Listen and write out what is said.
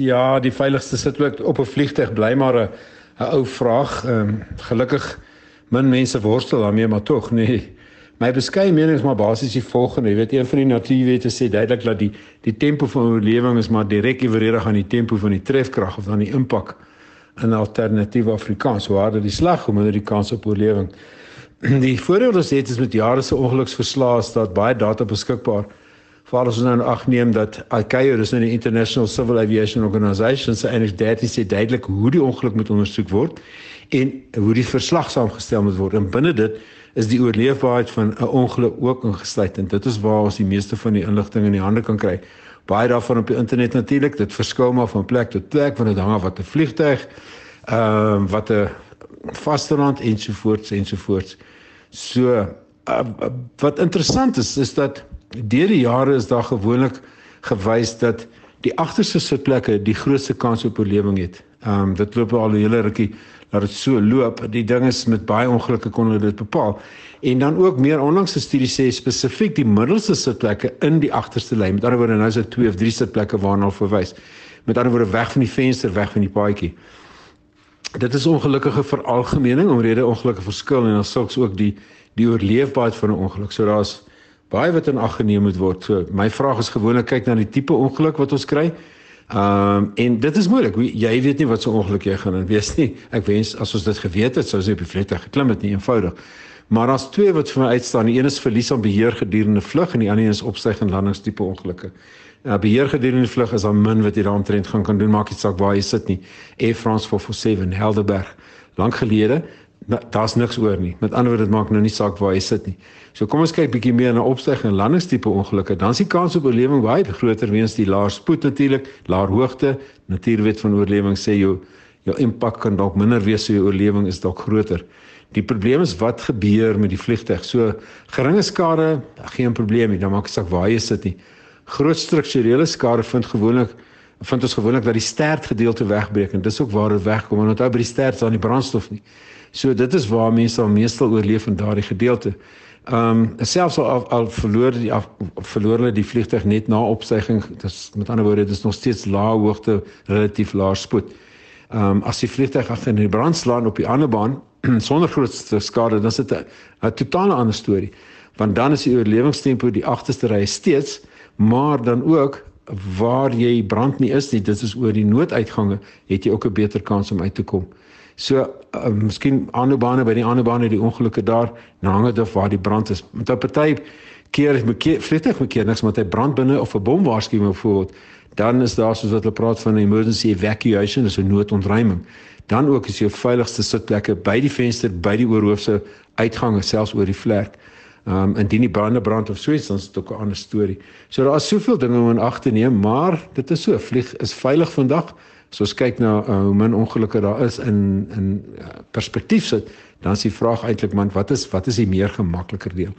Ja, die veiligste sitplek op 'n vliegtyg bly maar 'n 'n ou vraag. Ehm um, gelukkig min mense worstel daarmee, maar tog nee. My beskeie mening is maar basies die volgende, jy weet een van die natuurwette sê duidelik dat die die tempo van oorlewing is maar direk ewenig aan die tempo van die trefkrag of dan die impak in alternatiewe Afrikaans. Hoe harder die slag, hoe minder die kans op oorlewing. Die voordeel is dit is met jare se ongeluksverslae dat baie data beskikbaar is Veral as ons nou ag neem dat ICAO, dis nou die International Civil Aviation Organization, se enig data sê duidelik hoe die ongeluk moet ondersoek word en hoe die verslag saamgestel moet word. En binne dit is die oorleefbaarheid van 'n ongeluk ook ingesluit en dit is waar ons die meeste van die inligting in die hande kan kry. Baie daarvan op die internet natuurlik, dit verskil maar van plek tot plek wanneer dit hang af wat 'n vliegtyg ehm uh, wat 'n vasteland ensovoorts ensovoorts. So uh, wat interessant is is dat Deur die jare is daar gewoonlik gewys dat die agterste sitplekke die grootste kans op oorlewing het. Ehm um, dit loop al 'n hele rukkie dat dit so loop. Die ding is met baie ongelukke kon hulle dit bepaal. En dan ook meer onlangs 'n studie sê spesifiek die middelste sitplekke in die agterste lyn. Met ander woorde nou is dit 2 of 3 sitplekke waarna hulle verwys. Met ander woorde weg van die venster, weg van die paadjie. Dit is ongelukkige veralgemening omrede ongelukke verskil en dan sulks ook die die oorleefbaarheid van 'n ongeluk. So daar's baie wat in ag geneem moet word. So my vraag is gewoonlik kyk na die tipe ongeluk wat ons kry. Ehm um, en dit is moeilik. Jy weet nie wat so ongeluk jy gaan wees nie. Ek wens as ons dit geweet het, sou ons op die vliegtuig geklim het nie eenvoudig. Maar daar's twee wat vir my uitstaan. Die een is verlies aan beheer gedurende vlug en die ander is opstyg en landingstipe ongelukke. Ja, beheer gedurende vlug is dan min wat jy daaromtrent gaan kan doen. Maak nie saak waar jy sit nie. Air France 447 Helderberg. Lank gelede daar's niks oor nie. Met ander woorde, dit maak nou nie saak waar jy sit nie. So kom ons kyk bietjie meer na opstyg en landingstipe ongelukke. Dan is die kans op oorlewing baie groter weens die laer spoed natuurlik, laer hoogte. Natuurwet van oorlewing sê jou jou impak kan dalk minder wees, so jou oorlewing is dalk groter. Die probleem is wat gebeur met die vliegtyg. So geringe skade, geen probleem nie. Dan maak dit saak waar jy sit nie. Groot strukturele skade vind gewoonlik vind ons gewoonlik dat die stert gedeelte wegbreek en dis ook waar dit wegkom want onthou by die stert is daar nie brandstof nie. So dit is waar mense al meestal oorleef in daardie gedeelte. Ehm um, selfs al, al verloor die af, verloor hulle die vliegtuig net na opstyging. Dis met ander woorde dis nog steeds lae hoogte relatief lae spoed. Ehm um, as die vliegtuig agter in die brand slaan op die ander baan sonder groot skade, dan is dit 'n totale ander storie. Want dan is die oorlewingstempo die agterste ry steeds, maar dan ook waar jy brand nie is nie, dit is oor die nooduitgange, het jy ook 'n beter kans om uit te kom. So, uh, miskien ander bane by die ander bane die ongelukke daar, hang dit af waar die brand is. Met 'n party keer is mekeer vliegtuig mekeer niks met 'n brand binne of 'n bom waarskuwing bijvoorbeeld, dan is daar soos wat hulle praat van 'n emergency evacuation, dis 'n noodontruiming. Dan ook is jou veiligste sitplekke by die venster, by die oorhoofse uitgange, selfs oor die vlek. Ehm um, indien die brande brand of so iets, dan is dit ook 'n ander storie. So daar is soveel dinge om in ag te neem, maar dit is so, vlieg is veilig vandag. So as kyk na uh, hoe min ongelukke daar is in in uh, perspektief sit, dan is die vraag eintlik man, wat is wat is die meer gemakliker deel?